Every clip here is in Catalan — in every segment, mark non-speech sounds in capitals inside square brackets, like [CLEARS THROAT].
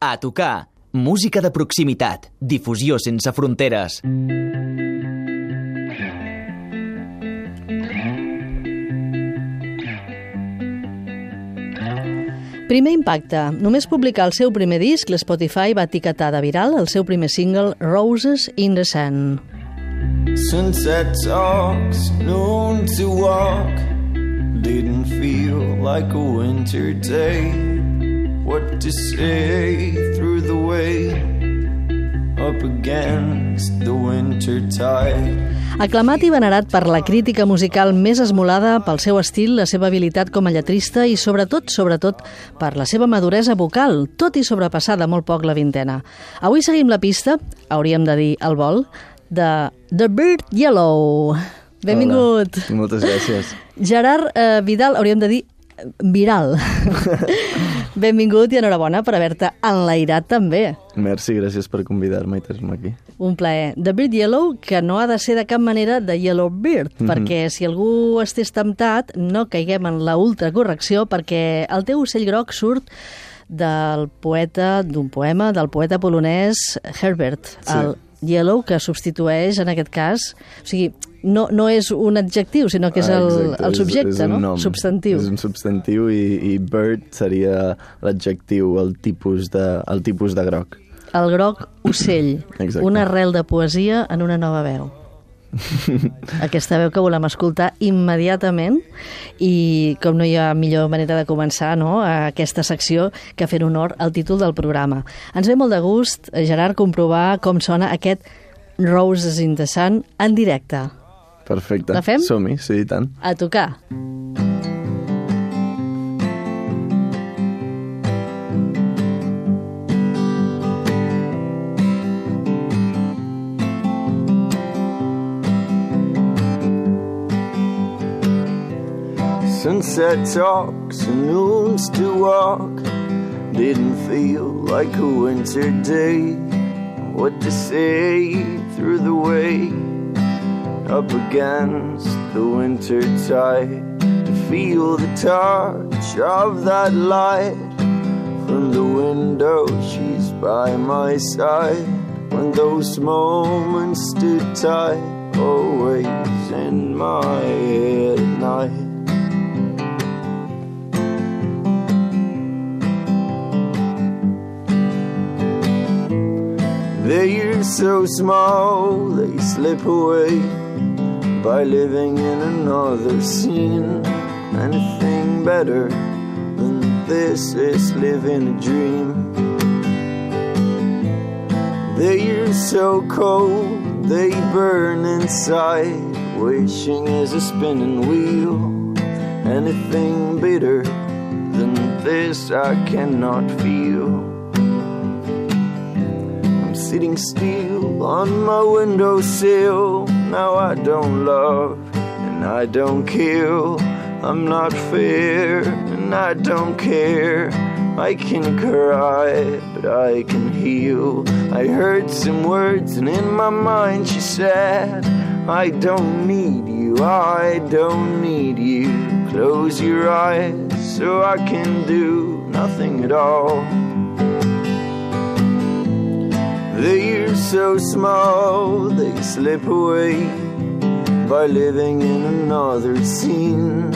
A tocar. Música de proximitat. Difusió sense fronteres. Primer impacte. Només publicar el seu primer disc, l'Spotify va etiquetar de viral el seu primer single, Roses in the Sun. Sunset talks, noon to walk. Didn't feel like a winter day. What to say through the way up against the winter tide. Aclamat i venerat per la crítica musical més esmolada pel seu estil, la seva habilitat com a lletrista i sobretot, sobretot, per la seva maduresa vocal, tot i sobrepassar de molt poc la vintena. Avui seguim la pista, hauríem de dir el vol, de The Bird Yellow. Benvingut. Hola. Moltes gràcies. Gerard eh, Vidal, hauríem de dir viral. [LAUGHS] Benvingut i enhorabona per haver-te enlairat també. Merci, gràcies per convidar-me i tenir-me aquí. Un plaer. The Bird Yellow, que no ha de ser de cap manera de Yellow Bird, mm -hmm. perquè si algú estés temptat, no caiguem en la ultracorrecció, perquè el teu ocell groc surt del poeta, d'un poema, del poeta polonès Herbert, Sí. el Yellow, que substitueix, en aquest cas... O sigui, no, no és un adjectiu, sinó que és el, Ah, Exacte, el subjecte, és, és no? Nom. Substantiu. És un substantiu i, i bird seria l'adjectiu, el, tipus de, el tipus de groc. El groc ocell. Exacte. Una arrel de poesia en una nova veu. [LAUGHS] Aquesta veu que volem escoltar immediatament i com no hi ha millor manera de començar no, a aquesta secció que fer honor al títol del programa. Ens ve molt de gust, eh, Gerard, comprovar com sona aquest Roses in the Sun en directe. Perfecte. La fem? Som-hi, sí, i tant. A tocar. Sunset talks and noons to walk. Didn't feel like a winter day. What to say through the way up against the winter tide. To feel the touch of that light from the window. She's by my side when those moments stood tight. Always in my head at night. They're so small, they slip away by living in another scene. Anything better than this is living a dream. They're so cold, they burn inside. Wishing is a spinning wheel. Anything bitter than this I cannot feel. I'm sitting still on my windowsill. Now I don't love and I don't kill. I'm not fair and I don't care. I can cry, but I can heal. I heard some words, and in my mind she said, I don't need you, I don't need you. Close your eyes so I can do nothing at all. They're so small, they slip away by living in another scene.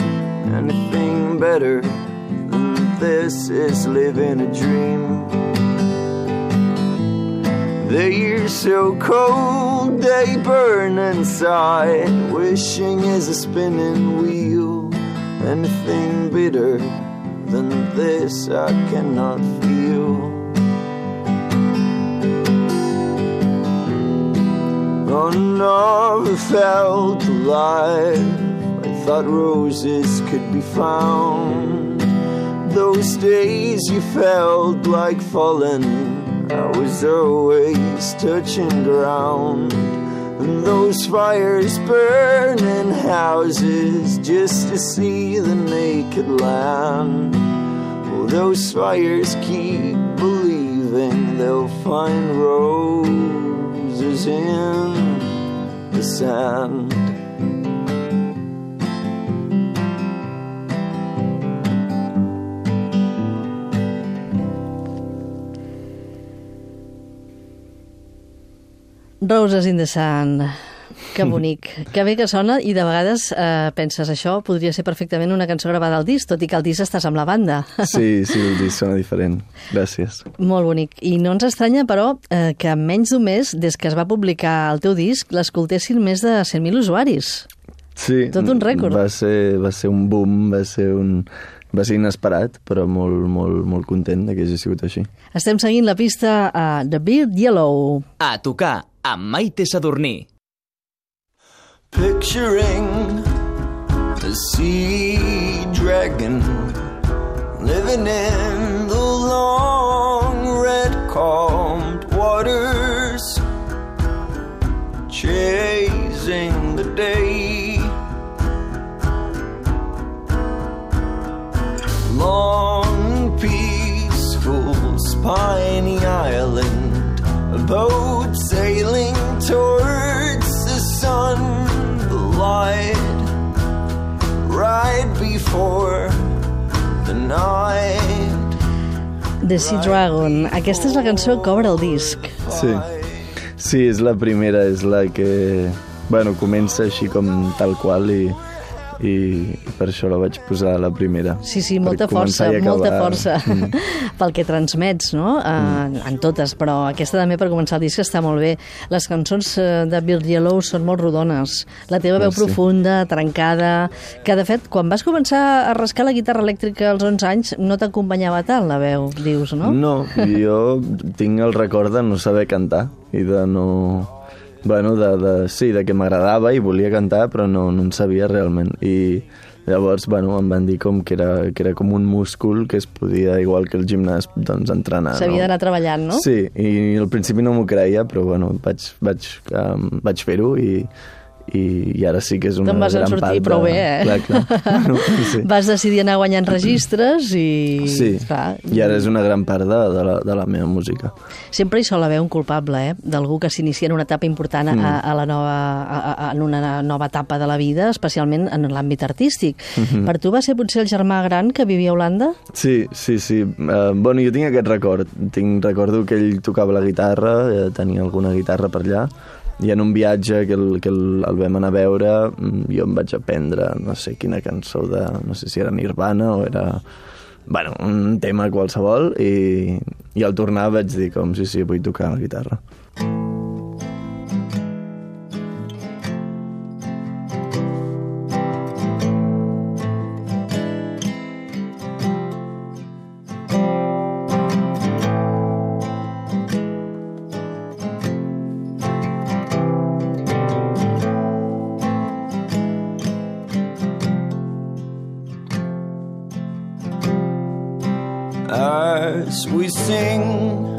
Anything better than this is living a dream. They're so cold, they burn inside. Wishing is a spinning wheel. Anything bitter than this I cannot feel. Oh, never felt alive. I thought roses could be found. Those days you felt like falling. I was always touching ground. And those fires burning houses just to see the naked land. Well, those fires keep believing they'll find roses in sand. Roses in the Sand, Que bonic. Que bé que sona i de vegades eh, penses això podria ser perfectament una cançó gravada al disc, tot i que al disc estàs amb la banda. Sí, sí, el disc sona diferent. Gràcies. Molt bonic. I no ens estranya, però, eh, que en menys d'un mes, des que es va publicar el teu disc, l'escoltessin més de 100.000 usuaris. Sí. Tot un rècord. Va ser, va ser un boom, va ser un... Va ser inesperat, però molt, molt, molt content de que hagi sigut així. Estem seguint la pista a The Beard Yellow. A tocar amb Maite Sadurní. Picturing a sea dragon living in the long red calmed before the night. The Sea Dragon. Aquesta és la cançó que obre el disc. Sí. Sí, és la primera, és la que... Bueno, comença així com tal qual i, i, i per això la vaig posar a la primera. Sí, sí, molta força, molta força Mm. [LAUGHS] pel que transmets, no? En, en totes, però aquesta també per començar el disc està molt bé. Les cançons eh, de Bill Yellow són molt rodones. La teva veu Merci. profunda, trencada, que de fet, quan vas començar a rascar la guitarra elèctrica als 11 anys, no t'acompanyava tant la veu, dius, no? No, jo tinc el record de no saber cantar i de no... Bueno, de, de, sí, de que m'agradava i volia cantar, però no, no en sabia realment. I llavors, bueno, em van dir com que era, que era com un múscul que es podia, igual que el gimnàs, doncs entrenar. S'havia no? d'anar treballant, no? Sí, i al principi no m'ho creia, però bueno, vaig, vaig, um, vaig fer-ho i, i, i ara sí que és una Te'n vas en gran sortir part prou de... bé, eh? Clar, clar. [LAUGHS] Bueno, sí. Vas decidir anar guanyant registres i... Sí, Clar, i ara és una gran part de, de, la, de la meva música. Sempre hi sol haver un culpable, eh? d'algú que s'inicia en una etapa important a, Mm. a la nova, a, a, en una nova etapa de la vida, especialment en l'àmbit artístic. Mhm. Per tu va ser potser el germà gran que vivia a Holanda? Sí, sí, sí. Uh, bueno, jo tinc aquest record. Tinc, recordo que ell tocava la guitarra, eh, tenia alguna guitarra per allà, i en un viatge que el, que el, el vam anar a veure, mm, jo em vaig aprendre no sé quina cançó de... no sé si era Nirvana o era... Bueno, un tema qualsevol, i, i al tornar vaig dir com, sí, sí, vull tocar la guitarra. As we sing,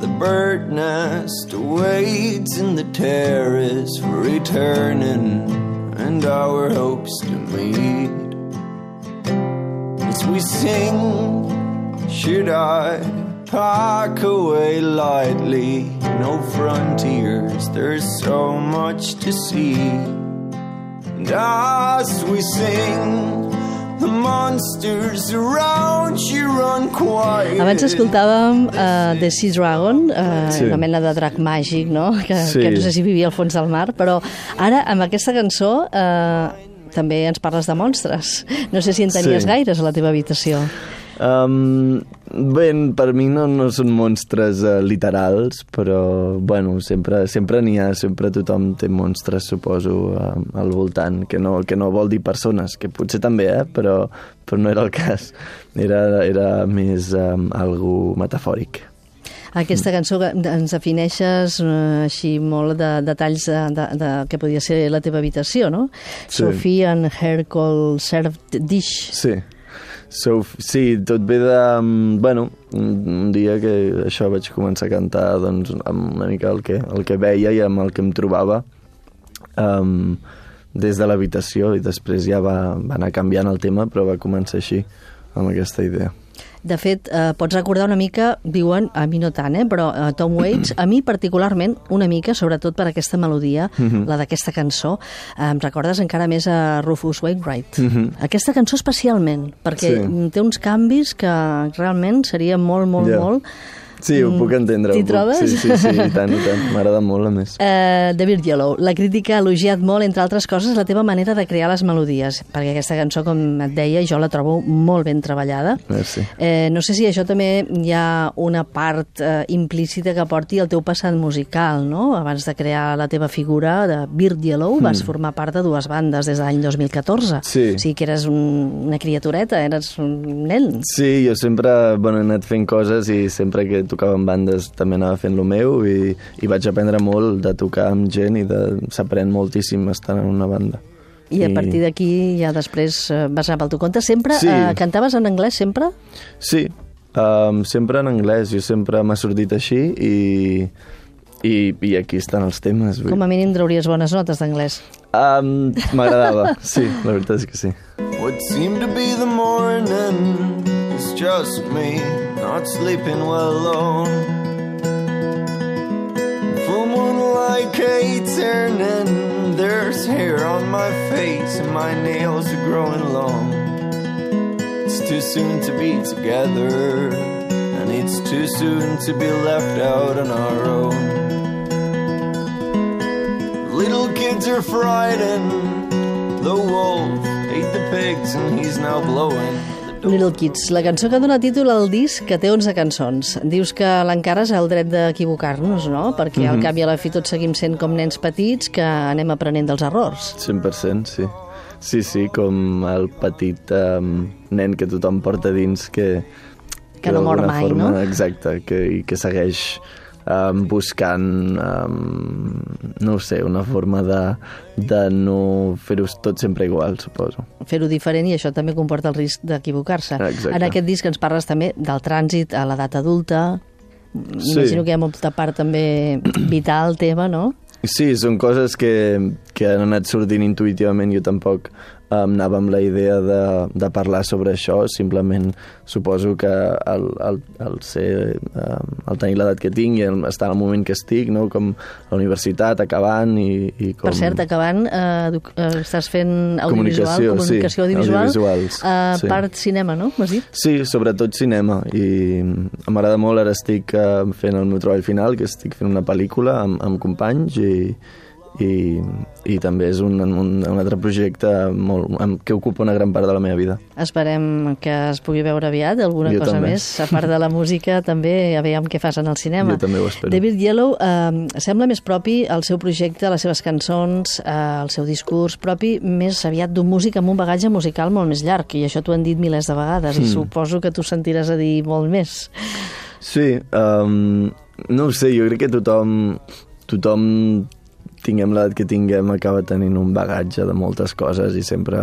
the bird nest awaits in the terrace for returning and our hopes to meet. As we sing, should I pack away lightly? No frontiers, there's so much to see. And as we sing, Abans escoltàvem uh, The Sea Dragon, uh, Sí. una mena de drac màgic, no? Que, Sí. que no sé si vivia al fons del mar, però ara amb aquesta cançó uh, també ens parles de monstres. No sé si en tenies Sí. gaires a la teva habitació. Um, bé, per mi no, no són monstres uh, literals, però bueno, sempre sempre n'hi ha, sempre tothom té monstres, suposo, uh, al voltant, que no, que no vol dir persones, que potser també, eh, però, però no era el cas. Era, era més um, algo metafòric. Aquesta cançó que ens defineixes eh, així molt de detalls de, de, de, que podia ser la teva habitació, no? Sí. Sophie and her cold served dish. Sí. So, sí, tot ve de... mm, Bueno, un, dia que això vaig començar a cantar doncs, amb una mica el que, el que veia i amb el que em trobava um, des de l'habitació i després ja va, va anar canviant el tema, però va començar així, amb aquesta idea. De fet, eh, pots recordar una mica, diuen, a mi no tant, eh, però eh, Tom Waits, a mi particularment, una mica, sobretot per aquesta melodia, la d'aquesta cançó, eh, em recordes encara més a Rufus Wainwright. Aquesta cançó especialment, perquè Sí. té uns canvis que realment seria molt, molt, Ja. molt Sí, ho puc entendre. T'hi trobes? Sí, sí, sí, i tant, i tant. M'agrada molt, a més. Uh, David Yellow, la crítica ha elogiat molt, entre altres coses, la teva manera de crear les melodies, perquè aquesta cançó, com et deia, jo la trobo molt ben treballada. Merci. Eh, no sé si això també hi ha una part eh, implícita que porti el teu passat musical, no? Abans de crear la teva figura de Beard Yellow vas formar part de dues bandes des de l'any 2014. Hmm. Sí. O sigui que eres un, una criatureta, eres un nen. Sí, jo sempre bueno, he anat fent coses i sempre que tocava en bandes també anava fent lo meu i, i vaig aprendre molt de tocar amb gent i de s'aprèn moltíssim estant en una banda. I a partir d'aquí ja després eh, vas anar pel teu compte. Sempre Sí. eh, cantaves en anglès, sempre? Sí, um, sempre en anglès, jo sempre m'ha sortit així i, i, i aquí estan els temes. vull- Com a mínim trauries bones notes d'anglès. Um, M'agradava, [LAUGHS] sí, la veritat és que sí. What seemed to be the morning is just me not sleeping well alone. Full moonlight Kate turning, there's hair on my face and my nails are growing long. It's too soon to be together, and it's too soon to be left out on our own. Little kids are frightened. The wolf ate the pigs and he's now blowing. Little Kids, la cançó que dona títol al disc que té 11 cançons. Dius que l'encares el dret d'equivocar-nos, no? Perquè Mhm. al cap i a la fi tots seguim sent com nens petits que anem aprenent dels errors. 100%, sí. Sí, sí, com el petit um, nen que tothom porta dins que... Que no mor mai, forma, no? Exacte, que, i que segueix um, buscant, um, no ho sé, una forma de, de no fer-ho tot sempre igual, suposo. Fer-ho diferent i això també comporta el risc d'equivocar-se. En aquest disc ens parles també del trànsit a l'edat adulta. Imagino que hi ha molta part també [CLEARS THROAT] vital teva, no? Sí, són coses que, que han anat sortint intuïtivament. Jo tampoc um, anava amb la idea de, de parlar sobre això, simplement suposo que el, el, el ser, um, el tenir l'edat que tinc i el, estar en el moment que estic, no? com a la universitat, acabant i, i com... Per cert, acabant, eh, eh, estàs fent audiovisual, Comunicació, sí, comunicació audiovisual, audiovisuals, eh, sí. part cinema, no? M'has dit? Sí, sobretot cinema i m'agrada molt, ara estic eh, fent el meu treball final, que estic fent una pel·lícula amb, amb companys i, i, i també és un, un, un altre projecte molt, amb, que ocupa una gran part de la meva vida. Esperem que es pugui veure aviat, alguna Jo cosa també. més. A part de la música, també aviam què fas en el cinema. Jo també ho espero. David Yellow eh, sembla més propi el seu projecte, les seves cançons, eh, el seu discurs propi, més aviat d'un músic amb un bagatge musical molt més llarg, i això t'ho han dit milers de vegades, Hmm. i suposo que tu sentiràs a dir molt més. Sí, um, no ho sé, jo crec que tothom, tothom tinguem l'edat que tinguem, acaba tenint un bagatge de moltes coses i sempre,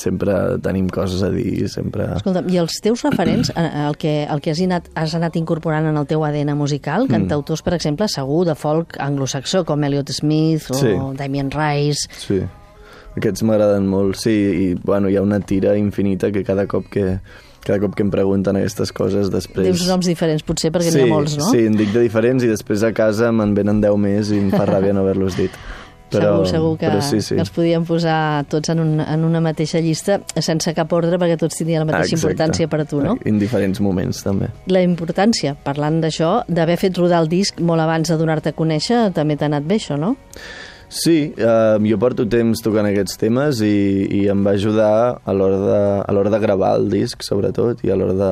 sempre tenim coses a dir, sempre... Escolta'm, i els teus referents, [CLEARS THROAT] el que, el que has, anat, has anat incorporant en el teu ADN musical, Mm. cantautors, per exemple, segur, de folk anglosaxó, com Elliot Smith o Sí. Damien Rice... Sí, aquests m'agraden molt, sí, i bueno, hi ha una tira infinita que cada cop que, cada cop que em pregunten aquestes coses després... Dius noms diferents, potser, perquè sí, n'hi ha molts, no? Sí, en dic de diferents i després a casa me'n venen 10 més i em fa ràbia no haver-los dit. Però, segur, segur que, però sí, sí. que els podíem posar tots en, un, en una mateixa llista sense cap ordre perquè tots tindrien la mateixa Ah, Exacte. importància per a tu, no? En diferents moments, també. La importància, parlant d'això, d'haver fet rodar el disc molt abans de donar-te a conèixer, també t'ha anat bé això, no? Sí, eh, jo porto temps tocant aquests temes i, i em va ajudar a l'hora de, a l'hora de gravar el disc, sobretot, i a l'hora de,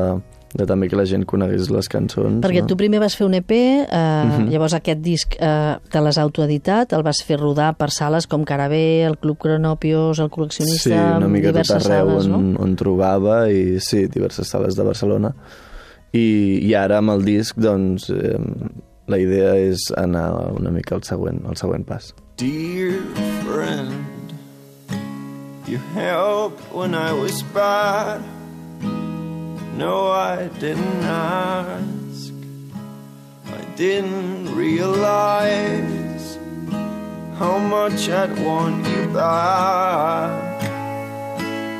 de també que la gent conegués les cançons. Perquè no? tu primer vas fer un EP, eh, llavors aquest disc eh, te l'has autoeditat, el vas fer rodar per sales com Carabé, el Club Cronopios, el Col·leccionista, Sí, una mica tot arreu sales, on, no? on trobava i sí, diverses sales de Barcelona. I, i ara amb el disc, doncs, eh, la idea és anar una mica al següent, al següent pas. Dear friend, you helped when I was bad. No, I didn't ask. I didn't realize how much I'd want you back.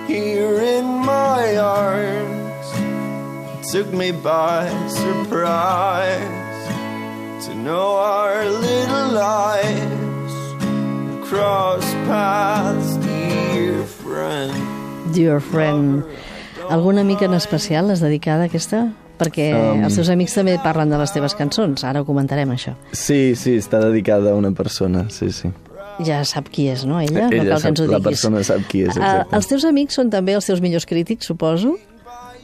Here in my arms, it took me by surprise to know our little lives cross paths, dear friend. Dear Friend. Alguna mica en especial l'has dedicada aquesta? Perquè Um. els teus amics també parlen de les teves cançons, ara ho comentarem, això. Sí, sí, està dedicada a una persona, sí, sí. Ja sap qui és, no, ella? no Ella cal que ens ho sap- la diguis. persona sap qui és, Ah, exacte. els teus amics són també els teus millors crítics, suposo?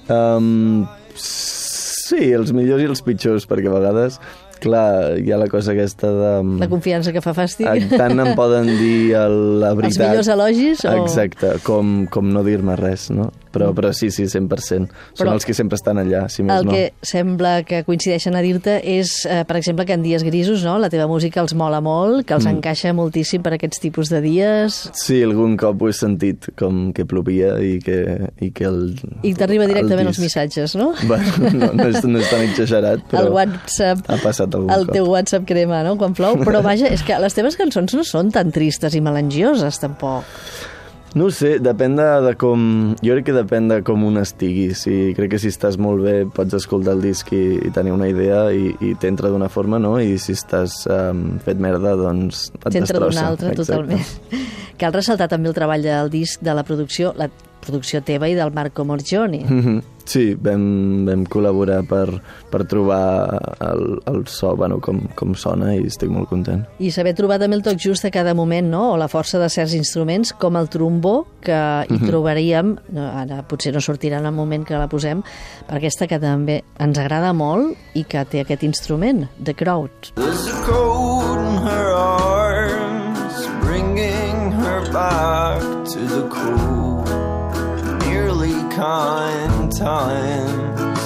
Um, sí, els millors i els pitjors, perquè a vegades, clar, hi ha la cosa aquesta de... La confiança que fa fàstic? Tant em poden dir el, la Els veritat... millors elogis o- Exacte, com, com no dir-me res, no? Però, però sí, sí, 100%. Són Però- els que sempre estan allà, si més El no. que sembla que coincideixen a dir-te és, eh, per exemple, que en dies grisos no? la teva música els mola molt, que els Mm. encaixa moltíssim per aquests tipus de dies Sí, algun cop ho he sentit, com que plovia i que, i que el... i t'arriba directament el els disc- missatges, no? Bueno, no, no, és, no és tan exagerat, però el WhatsApp, ha passat algun el cop. teu WhatsApp crema, no?, quan plou. Però vaja, és que les teves cançons no són tan tristes i melangioses, tampoc. No sé, depèn de, de com... Jo crec que depèn de com un estigui. Si, crec que si estàs molt bé pots escoltar el disc i, i tenir una idea i, i t'entra d'una forma, no? I si estàs um, fet merda, doncs et T'entra destrossa. d'una altra, Exacte. totalment. Cal ressaltar també el treball del disc, de la producció, la producció teva i del Marco Morgioni. Mhm. Sí, vam, vam col·laborar per, per trobar el, el so, bueno, com, com sona i estic molt content. I saber trobar també el toc just a cada moment, no? o la força de certs instruments, com el trombó, que hi trobaríem, no, ara potser no sortirà en el moment que la posem, per aquesta que també ens agrada molt i que té aquest instrument, The Crowd. There's a cold in her arms, bringing her back to the cool, nearly kind times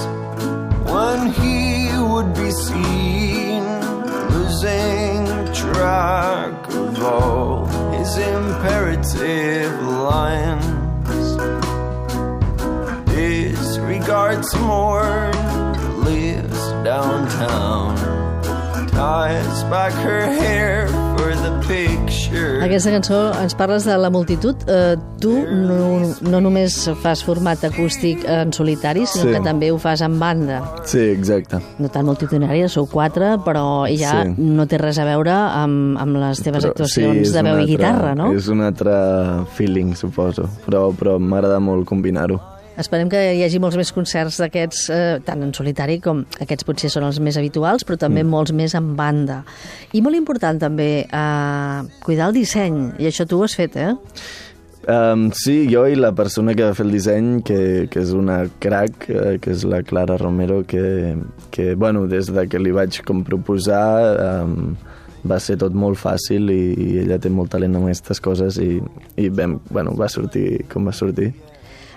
when he would be seen losing track of all his imperative lines. Disregards more, lives downtown ties back her hair. Aquesta cançó ens parles de la multitud. Eh, tu no, no només fas format acústic en solitari, sinó Sí. que també ho fas en banda. Sí, exacte. No tan multitudinària, sou quatre, però ja Sí. no té res a veure amb, amb les teves Però actuacions és de veu i guitarra, no? És un altre feeling, suposo, però, però m'agrada molt combinar-ho. Esperem que hi hagi molts més concerts d'aquests, eh, tant en solitari com aquests potser són els més habituals, però també mm. molts més en banda. I molt important també eh, cuidar el disseny, i això tu ho has fet, eh? Um, sí, jo i la persona que va fer el disseny, que, que és una crack, eh, que és la Clara Romero, que, que bueno, des de que li vaig com proposar um, va ser tot molt fàcil i, i ella té molt talent en aquestes coses i, i vam, bueno, va sortir com va sortir.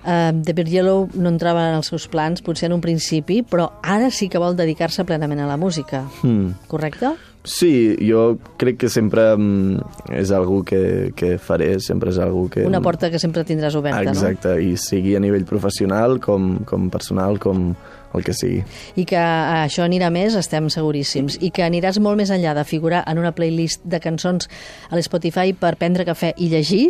Uh, The Beer Yellow no entrava en els seus plans, potser en un principi, però ara sí que vol dedicar-se plenament a la música, Hmm. correcte? Sí, jo crec que sempre mm, és algú que, que faré, sempre és algú que... Una porta que sempre tindràs oberta, Exacte, i sigui a nivell professional com, com personal, com el que sigui. I que eh, això anirà més, estem seguríssims. I que aniràs molt més enllà de figurar en una playlist de cançons a l'Spotify per prendre cafè i llegir.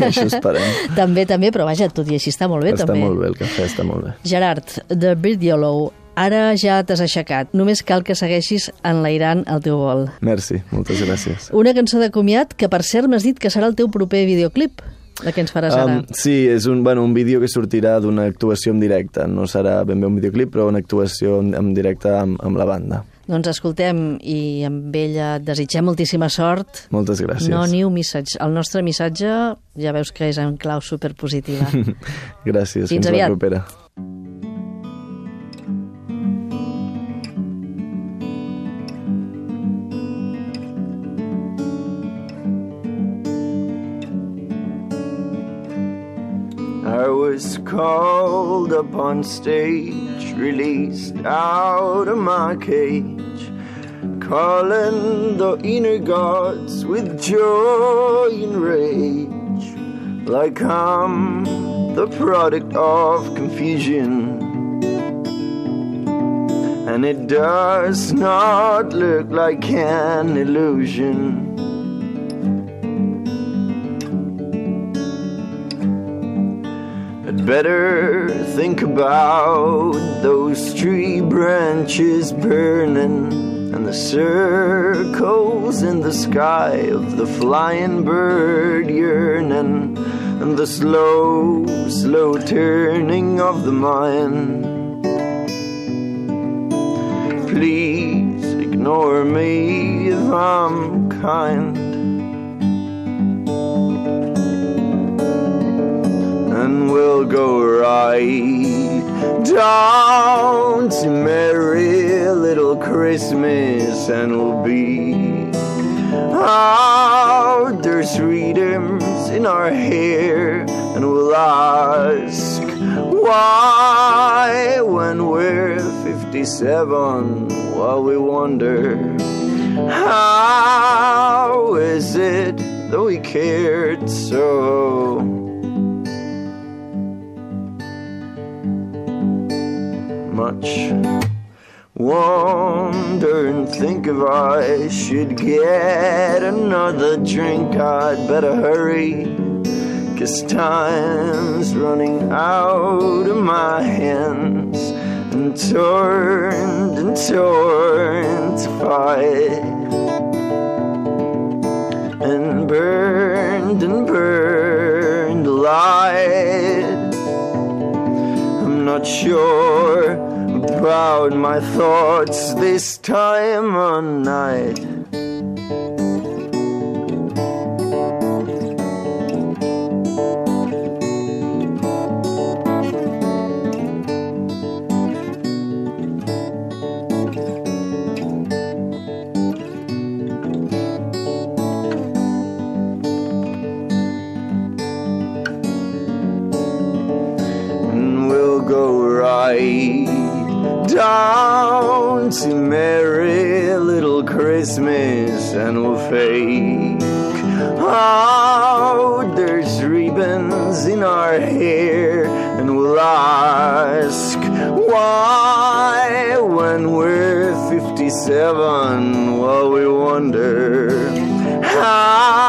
Això esperem. [LAUGHS] també, també, però vaja, tot i així està molt bé, està també. molt bé, el cafè està molt bé. Gerard, The Bird Yellow, ara ja t'has aixecat. Només cal que segueixis enlairant el teu vol. Merci, moltes gràcies. Una cançó de comiat que, per cert, m'has dit que serà el teu proper videoclip. De què ens faràs ara? Um, sí, és un, bueno, un vídeo que sortirà d'una actuació en directe. No serà ben bé un videoclip, però una actuació en, en directe amb, amb la banda. Doncs escoltem i amb ella et desitgem moltíssima sort. Moltes gràcies. No new message. El nostre missatge ja veus que és en clau superpositiva. [LAUGHS] Gràcies, Fins fins, aviat. la propera. Was called up on stage, released out of my cage, calling the inner gods with joy and rage, like I'm the product of confusion. And it does not look like an illusion. Better think about those tree branches burning and the circles in the sky of the flying bird yearning and the slow, slow turning of the mind. please ignore me if I'm kind. And we'll go right down to Merry Little Christmas, and we'll be out there's freedoms in our hair, and we'll ask why when we're 57, while we wonder how is it that we cared so. Much wonder and think if I should get another drink, I'd better hurry. Cause time's running out of my hands and turned and torn to fight and burned and burned alive. I'm not sure about my thoughts this time of night. go right down to Merry Little Christmas and we'll fake. Out there's ribbons in our hair and we'll ask why when we're 57 while we wonder how